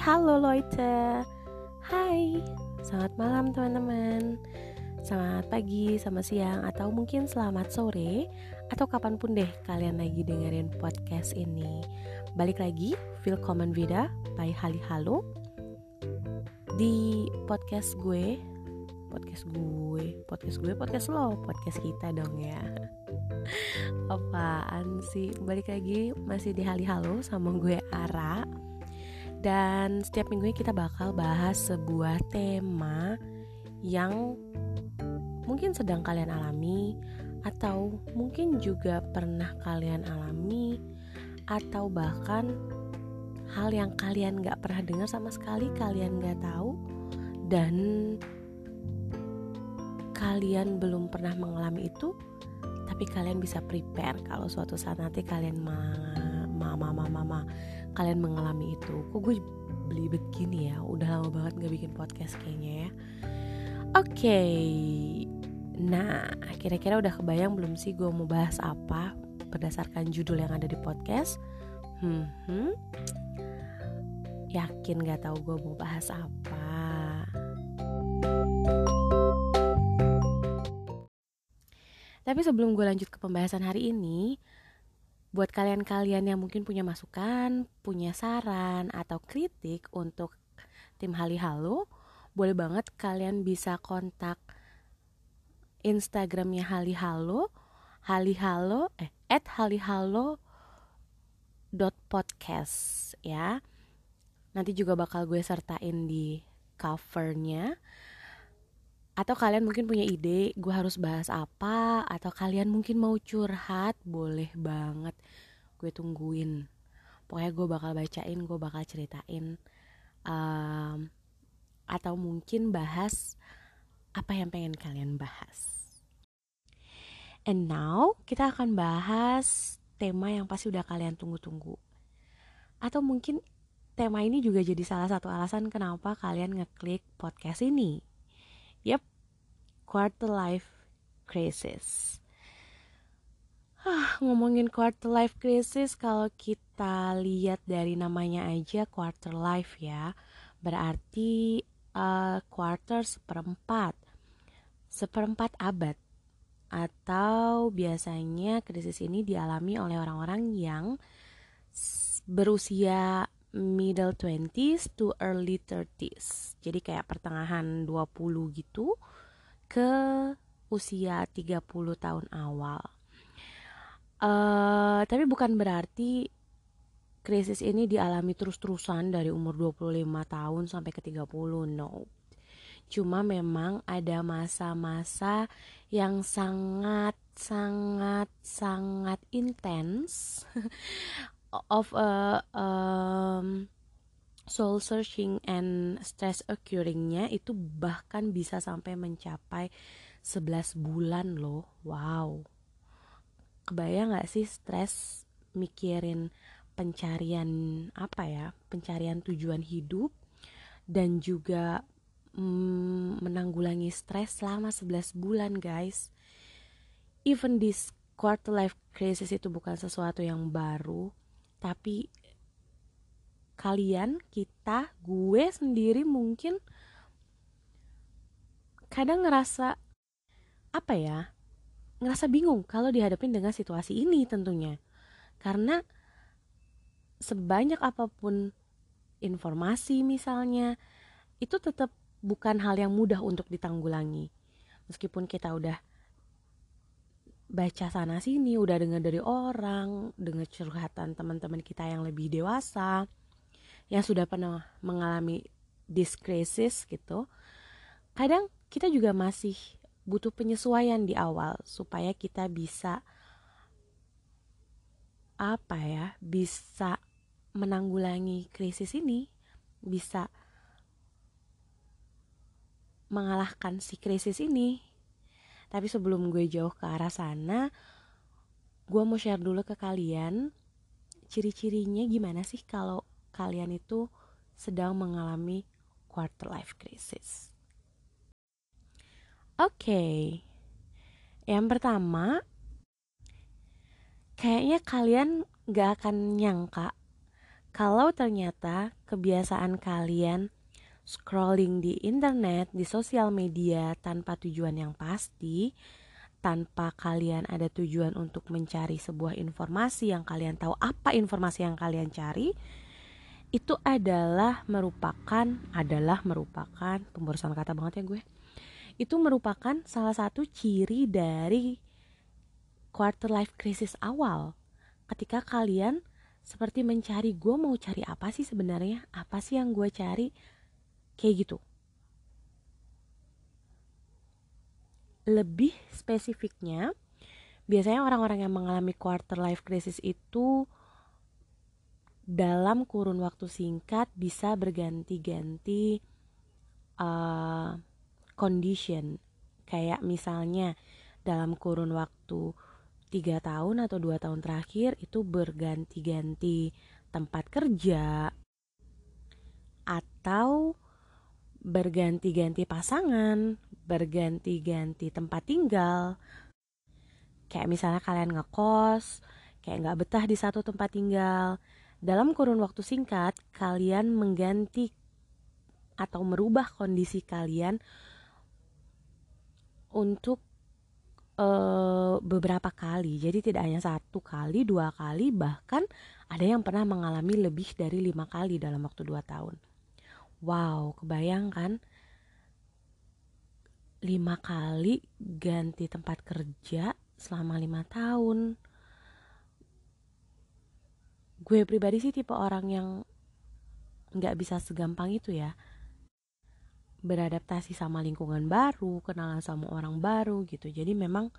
halo Leute Hai, selamat malam teman-teman. Selamat pagi, selamat siang, atau mungkin selamat sore Atau kapan pun deh kalian lagi dengerin podcast ini. Balik lagi, Willkommen Vida by Hali Halo. Di podcast gue Podcast gue, podcast gue, podcast lo Podcast kita dong ya. Apaan sih? Balik lagi masih di Hali Halo sama gue Ara dan setiap minggunya kita bakal bahas sebuah tema yang mungkin sedang kalian alami atau mungkin juga pernah kalian alami atau bahkan hal yang kalian gak pernah dengar sama sekali kalian gak tahu dan kalian belum pernah mengalami itu tapi kalian bisa prepare kalau suatu saat nanti kalian ma mama mama mama kalian mengalami itu kok gue beli begini ya udah lama banget gak bikin podcast kayaknya ya oke okay. nah kira-kira udah kebayang belum sih gue mau bahas apa berdasarkan judul yang ada di podcast hmm, hmm. yakin gak tahu gue mau bahas apa tapi sebelum gue lanjut ke pembahasan hari ini buat kalian-kalian yang mungkin punya masukan, punya saran atau kritik untuk tim Hali Halo, boleh banget kalian bisa kontak Instagramnya Hali Halo, Hali Halo, eh at Hali Halo dot podcast ya. Nanti juga bakal gue sertain di covernya atau kalian mungkin punya ide gue harus bahas apa? Atau kalian mungkin mau curhat boleh banget. Gue tungguin. Pokoknya gue bakal bacain gue bakal ceritain um, atau mungkin bahas apa yang pengen kalian bahas. And now kita akan bahas tema yang pasti udah kalian tunggu-tunggu. Atau mungkin tema ini juga jadi salah satu alasan kenapa kalian ngeklik podcast ini quarter life crisis. Ah, ngomongin quarter life crisis kalau kita lihat dari namanya aja quarter life ya. Berarti uh, quarter seperempat. Seperempat abad. Atau biasanya krisis ini dialami oleh orang-orang yang berusia middle 20s to early 30s. Jadi kayak pertengahan 20 gitu ke usia 30 tahun awal. Uh, tapi bukan berarti krisis ini dialami terus-terusan dari umur 25 tahun sampai ke 30. No. Cuma memang ada masa-masa yang sangat sangat sangat intens of a um, soul searching and stress occurringnya itu bahkan bisa sampai mencapai 11 bulan loh. Wow. Kebayang gak sih stres mikirin pencarian apa ya? Pencarian tujuan hidup dan juga mm, menanggulangi stres selama 11 bulan guys. Even this quarter life crisis itu bukan sesuatu yang baru tapi kalian, kita, gue sendiri mungkin kadang ngerasa apa ya? Ngerasa bingung kalau dihadapin dengan situasi ini tentunya. Karena sebanyak apa pun informasi misalnya, itu tetap bukan hal yang mudah untuk ditanggulangi. Meskipun kita udah baca sana sini udah dengar dari orang dengar curhatan teman-teman kita yang lebih dewasa yang sudah pernah mengalami diskresis gitu kadang kita juga masih butuh penyesuaian di awal supaya kita bisa apa ya bisa menanggulangi krisis ini bisa mengalahkan si krisis ini. Tapi sebelum gue jauh ke arah sana, gue mau share dulu ke kalian ciri-cirinya gimana sih kalau kalian itu sedang mengalami quarter life crisis. Oke, okay. yang pertama, kayaknya kalian gak akan nyangka kalau ternyata kebiasaan kalian scrolling di internet, di sosial media tanpa tujuan yang pasti, tanpa kalian ada tujuan untuk mencari sebuah informasi yang kalian tahu apa informasi yang kalian cari, itu adalah merupakan adalah merupakan pemborosan kata banget ya gue. Itu merupakan salah satu ciri dari quarter life crisis awal. Ketika kalian seperti mencari gue mau cari apa sih sebenarnya? Apa sih yang gue cari? Kayak gitu. Lebih spesifiknya, biasanya orang-orang yang mengalami quarter life crisis itu dalam kurun waktu singkat bisa berganti-ganti uh, condition. Kayak misalnya dalam kurun waktu tiga tahun atau dua tahun terakhir itu berganti-ganti tempat kerja atau berganti-ganti pasangan, berganti-ganti tempat tinggal. Kayak misalnya kalian ngekos, kayak nggak betah di satu tempat tinggal. Dalam kurun waktu singkat, kalian mengganti atau merubah kondisi kalian untuk uh, beberapa kali. Jadi tidak hanya satu kali, dua kali, bahkan ada yang pernah mengalami lebih dari lima kali dalam waktu dua tahun. Wow, kebayangkan lima kali ganti tempat kerja selama lima tahun. Gue pribadi sih tipe orang yang nggak bisa segampang itu ya beradaptasi sama lingkungan baru, kenalan sama orang baru gitu. Jadi memang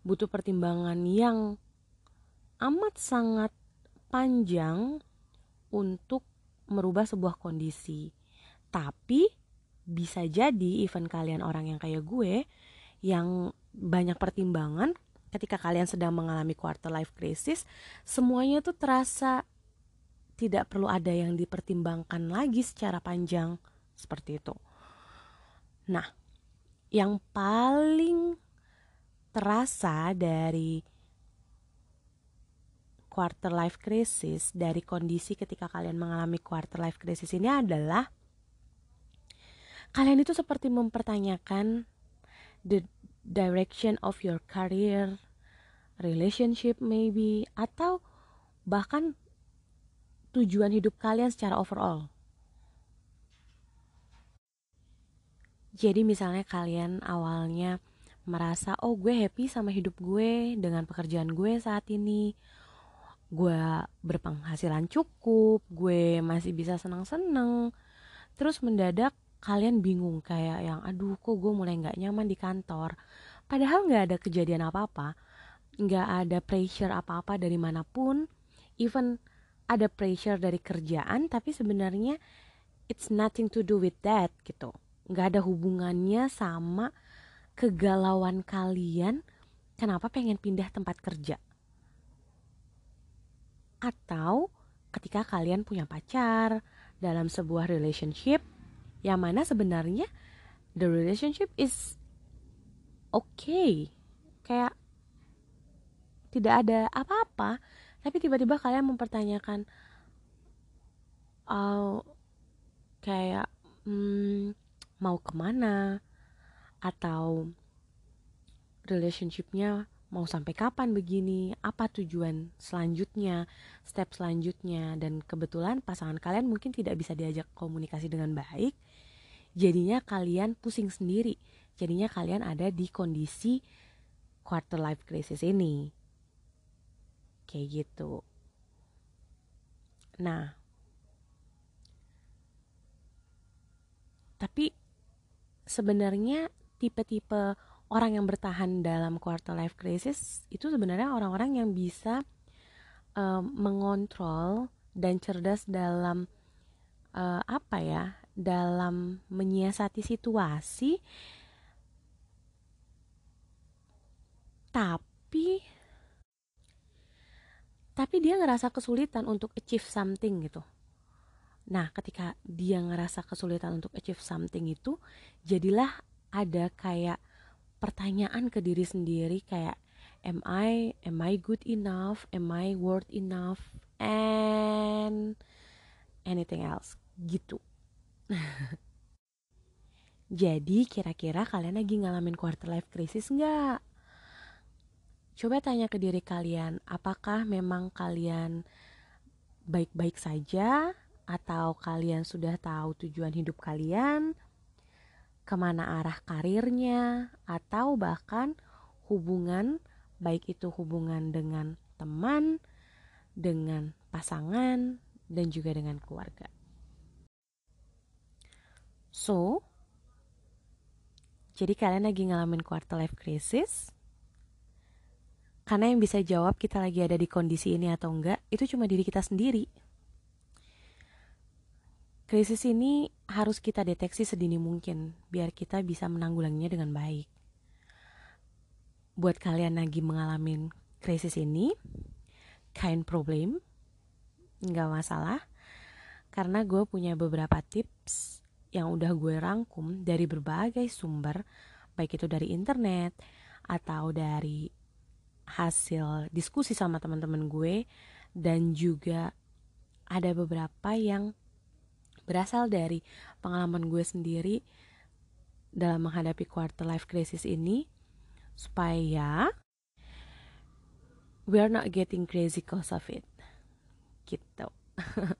butuh pertimbangan yang amat sangat panjang untuk merubah sebuah kondisi. Tapi bisa jadi event kalian orang yang kayak gue yang banyak pertimbangan ketika kalian sedang mengalami quarter life crisis, semuanya tuh terasa tidak perlu ada yang dipertimbangkan lagi secara panjang seperti itu. Nah, yang paling terasa dari quarter life crisis dari kondisi ketika kalian mengalami quarter life crisis ini adalah kalian itu seperti mempertanyakan the direction of your career, relationship maybe atau bahkan tujuan hidup kalian secara overall. Jadi misalnya kalian awalnya merasa oh gue happy sama hidup gue dengan pekerjaan gue saat ini gue berpenghasilan cukup, gue masih bisa senang-senang. Terus mendadak kalian bingung kayak yang aduh kok gue mulai nggak nyaman di kantor. Padahal nggak ada kejadian apa-apa, nggak ada pressure apa-apa dari mana pun. Even ada pressure dari kerjaan, tapi sebenarnya it's nothing to do with that gitu. Nggak ada hubungannya sama kegalauan kalian. Kenapa pengen pindah tempat kerja? atau ketika kalian punya pacar dalam sebuah relationship yang mana sebenarnya the relationship is okay. Kayak tidak ada apa-apa. Tapi tiba-tiba kalian mempertanyakan oh, kayak hmm, mau ke mana? Atau relationshipnya mau sampai kapan begini, apa tujuan selanjutnya, step selanjutnya, dan kebetulan pasangan kalian mungkin tidak bisa diajak komunikasi dengan baik, jadinya kalian pusing sendiri, jadinya kalian ada di kondisi quarter life crisis ini, kayak gitu. Nah, tapi sebenarnya tipe-tipe orang yang bertahan dalam quarter life crisis itu sebenarnya orang-orang yang bisa um, mengontrol dan cerdas dalam uh, apa ya dalam menyiasati situasi tapi tapi dia ngerasa kesulitan untuk achieve something gitu. Nah ketika dia ngerasa kesulitan untuk achieve something itu jadilah ada kayak pertanyaan ke diri sendiri kayak am I am I good enough? Am I worth enough? And anything else. Gitu jadi kira-kira kalian lagi ngalamin quarter life crisis nggak? Coba tanya ke diri kalian apakah memang kalian baik-baik saja? Atau kalian sudah tahu tujuan hidup kalian? Ke mana arah karirnya? Atau bahkan hubungan baik itu hubungan dengan teman dengan pasangan, dan juga dengan keluarga. So, jadi kalian lagi ngalamin quarter life crisis? Karena yang bisa jawab kita lagi ada di kondisi ini atau enggak, itu cuma diri kita sendiri. Krisis ini harus kita deteksi sedini mungkin, biar kita bisa menanggulanginya dengan baik. Buat kalian lagi mengalami krisis ini, kind problem nggak masalah karena gue punya beberapa tips yang udah gue rangkum dari berbagai sumber baik itu dari internet atau dari hasil diskusi sama teman-teman gue dan juga ada beberapa yang berasal dari pengalaman gue sendiri dalam menghadapi quarter life crisis ini supaya we are not getting crazy cause of it gitu oke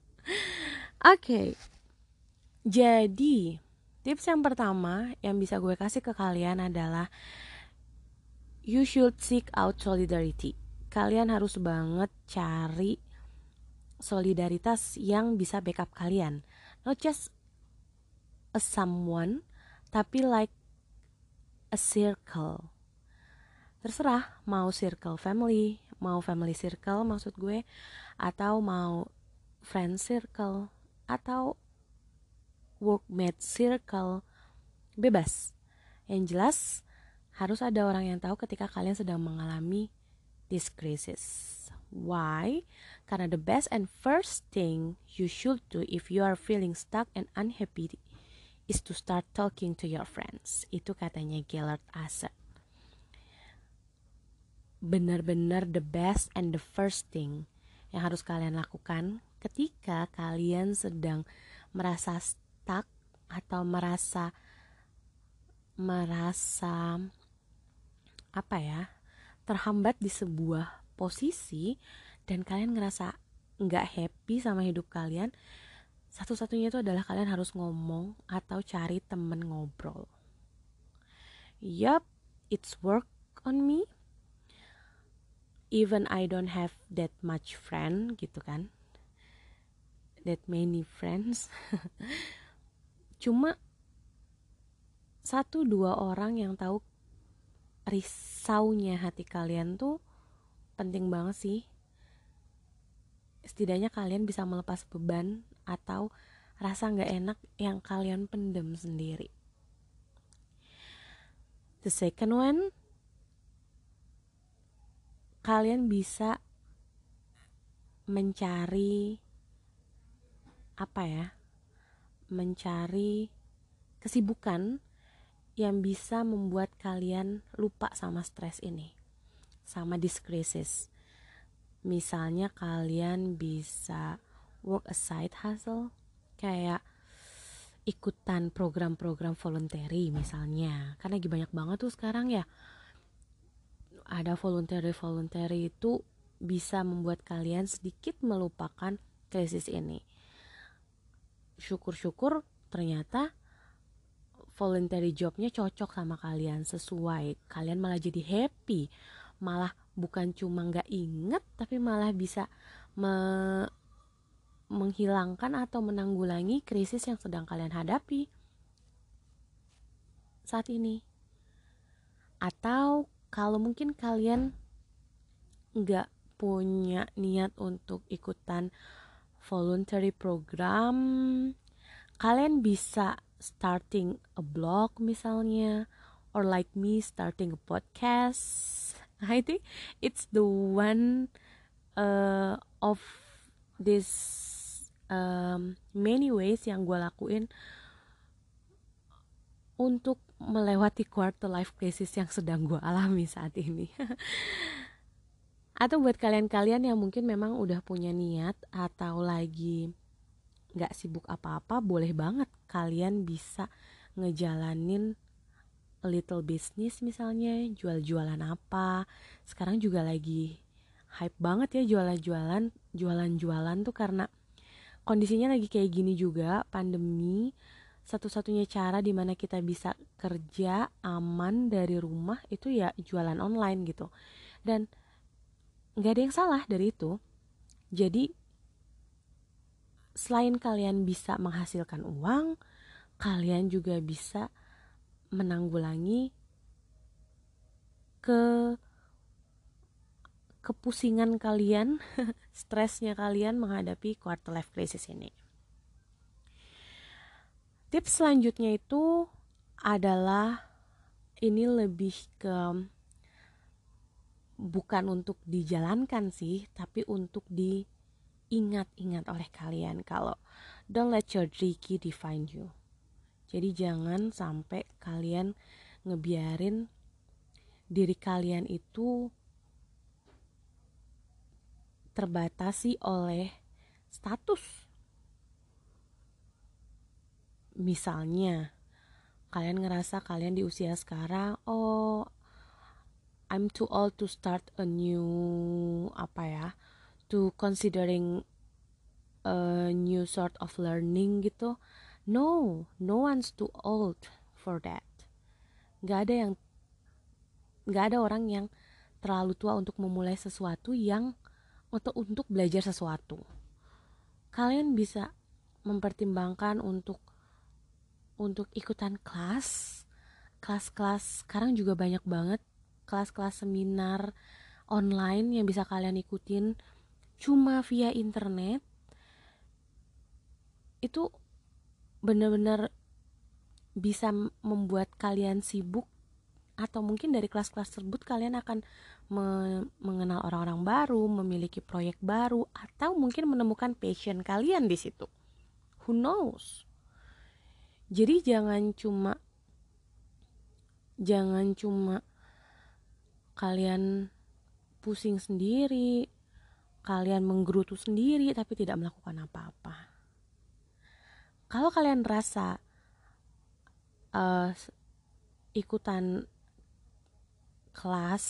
okay. Jadi tips yang pertama yang bisa gue kasih ke kalian adalah you should seek out solidarity. Kalian harus banget cari solidaritas yang bisa backup kalian. Not just a someone tapi like a circle. Terserah mau circle family mau family circle maksud gue atau mau friend circle atau workmate circle bebas. Yang jelas harus ada orang yang tahu ketika kalian sedang mengalami this crisis. Why? Karena the best and first thing you should do if you are feeling stuck and unhappy is to start talking to your friends. Itu katanya Gellert Asa benar-benar the best and the first thing yang harus kalian lakukan ketika kalian sedang merasa stuck atau merasa merasa apa ya terhambat di sebuah posisi dan kalian ngerasa nggak happy sama hidup kalian satu-satunya itu adalah kalian harus ngomong atau cari temen ngobrol. Yup it's work on me. Even I don't have that much friend gitu kan? That many friends cuma satu dua orang yang tahu risaunya hati kalian tuh penting banget sih. Setidaknya kalian bisa melepas beban atau rasa nggak enak yang kalian pendem sendiri. The second one kalian bisa mencari apa ya mencari kesibukan yang bisa membuat kalian lupa sama stres ini sama diskrisis misalnya kalian bisa work aside hustle kayak ikutan program-program voluntary misalnya. Karena lagi banyak banget tuh sekarang ya. Ada voluntary-voluntary itu bisa membuat kalian sedikit melupakan krisis ini. Syukur-syukur ternyata voluntary jobnya cocok sama kalian sesuai. Kalian malah jadi happy, malah bukan cuma nggak inget tapi malah bisa me menghilangkan atau menanggulangi krisis yang sedang kalian hadapi saat ini. Atau kalau mungkin kalian nggak punya niat untuk ikutan voluntary program kalian bisa starting a blog misalnya or like me starting a podcast. I think it's the one uh, of this um, many ways yang gue lakuin untuk melewati quarter life crisis yang sedang gue alami saat ini atau buat kalian-kalian yang mungkin memang udah punya niat atau lagi nggak sibuk apa-apa boleh banget kalian bisa ngejalanin little business misalnya jual-jualan apa. Sekarang juga lagi hype banget ya jualan-jualan jualan-jualan tuh karena kondisinya lagi kayak gini juga pandemi. Satu-satunya cara di mana kita bisa kerja aman dari rumah itu ya jualan online gitu. Dan nggak ada yang salah dari itu jadi selain kalian bisa menghasilkan uang kalian juga bisa menanggulangi ke kepusingan kalian, stresnya kalian menghadapi quarter life crisis ini. Tips selanjutnya itu adalah ini lebih ke bukan untuk dijalankan sih, tapi untuk diingat-ingat oleh kalian kalau don't let your tricky define you. Jadi jangan sampai kalian ngebiarin diri kalian itu terbatasi oleh status. Misalnya, kalian ngerasa kalian di usia sekarang, oh, I'm too old to start a new apa ya, to considering a new sort of learning gitu No, no one's too old for that. Gak ada yang gak ada orang yang terlalu tua untuk memulai sesuatu yang atau untuk belajar sesuatu. Kalian bisa mempertimbangkan untuk untuk ikutan kelas, kelas-kelas sekarang juga banyak banget kelas-kelas seminar online yang bisa kalian ikutin cuma via internet. Itu benar-benar bisa membuat kalian sibuk atau mungkin dari kelas-kelas tersebut kalian akan me mengenal orang-orang baru, memiliki proyek baru atau mungkin menemukan passion kalian di situ. Who knows? Jadi jangan cuma jangan cuma kalian pusing sendiri, kalian menggerutu sendiri tapi tidak melakukan apa-apa. Kalau kalian rasa uh, ikutan kelas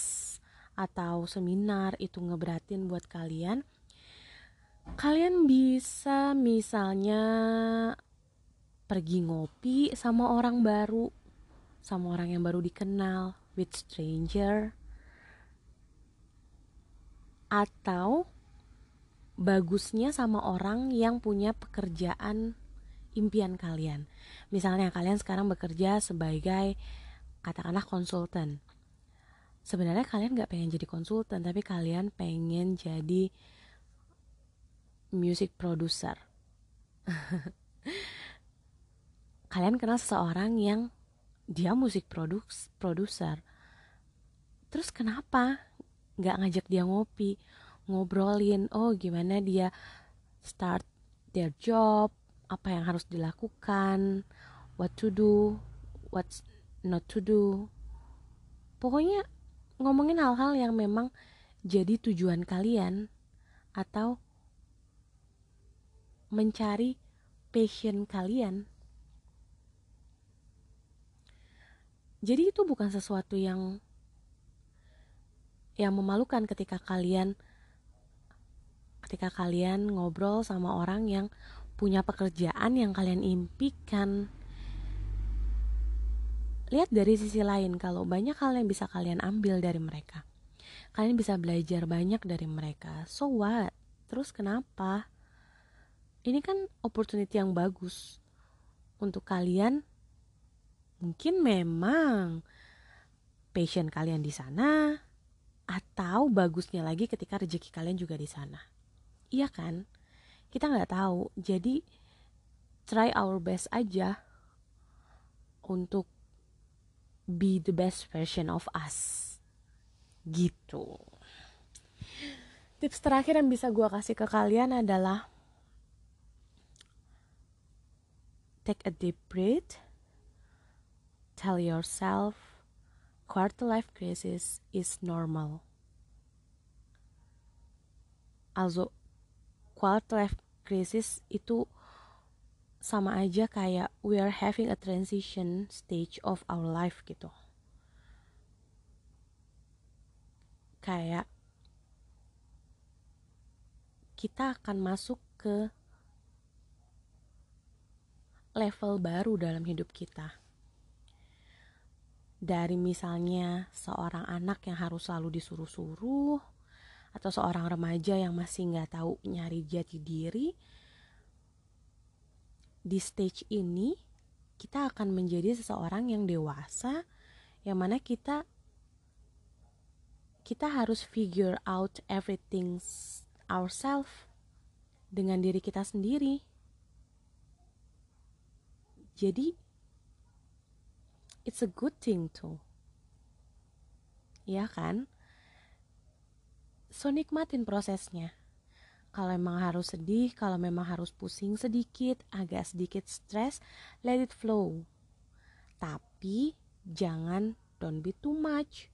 atau seminar itu ngeberatin buat kalian kalian bisa misalnya pergi ngopi sama orang baru sama orang yang baru dikenal with stranger atau bagusnya sama orang yang punya pekerjaan impian kalian. Misalnya kalian sekarang bekerja sebagai katakanlah konsultan. Sebenarnya kalian gak pengen jadi konsultan, tapi kalian pengen jadi music producer. kalian kenal seseorang yang dia musik produks produser. Terus kenapa nggak ngajak dia ngopi, ngobrolin, oh gimana dia start their job, apa yang harus dilakukan, what to do, what not to do. Pokoknya ngomongin hal-hal yang memang jadi tujuan kalian atau mencari passion kalian. Jadi itu bukan sesuatu yang yang memalukan ketika kalian ketika kalian ngobrol sama orang yang punya pekerjaan yang kalian impikan. Lihat dari sisi lain, kalau banyak hal yang bisa kalian ambil dari mereka, kalian bisa belajar banyak dari mereka. So what? Terus kenapa? Ini kan opportunity yang bagus untuk kalian. Mungkin memang passion kalian di sana, atau bagusnya lagi ketika rezeki kalian juga di sana. Iya kan? kita nggak tahu jadi try our best aja untuk be the best version of us gitu tips terakhir yang bisa gue kasih ke kalian adalah take a deep breath tell yourself quarter life crisis is normal also quarter life crisis itu sama aja kayak we are having a transition stage of our life gitu. Kayak kita akan masuk ke level baru dalam hidup kita. Dari misalnya seorang anak yang harus selalu disuruh-suruh, atau seorang remaja yang masih nggak tahu nyari jati diri, di stage ini kita akan menjadi seseorang yang dewasa yang mana kita kita harus figure out everything ourselves dengan diri kita sendiri. Jadi it's a good thing too. Ya kan? So nikmatin prosesnya kalau memang harus sedih, kalau memang harus pusing sedikit, agak sedikit stres, let it flow. Tapi jangan don't be too much.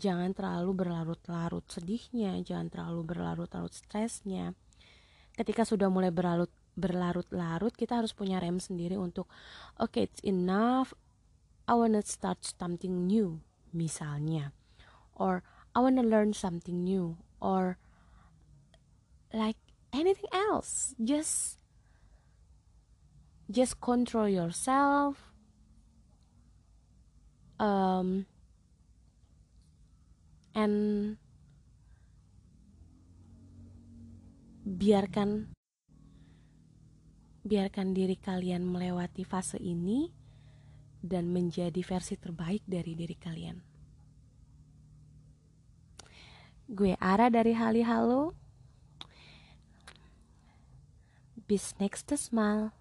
Jangan terlalu berlarut-larut sedihnya, jangan terlalu berlarut-larut stresnya. Ketika sudah mulai berlarut berlarut-larut, kita harus punya rem sendiri untuk oke, okay, it's enough. I wanna start something new, misalnya. Or I wanna learn something new. Or like anything else. Just just control yourself. Um and biarkan biarkan diri kalian melewati fase ini dan menjadi versi terbaik dari diri kalian. Gue Ara dari Hali Halo. Bis next to smile.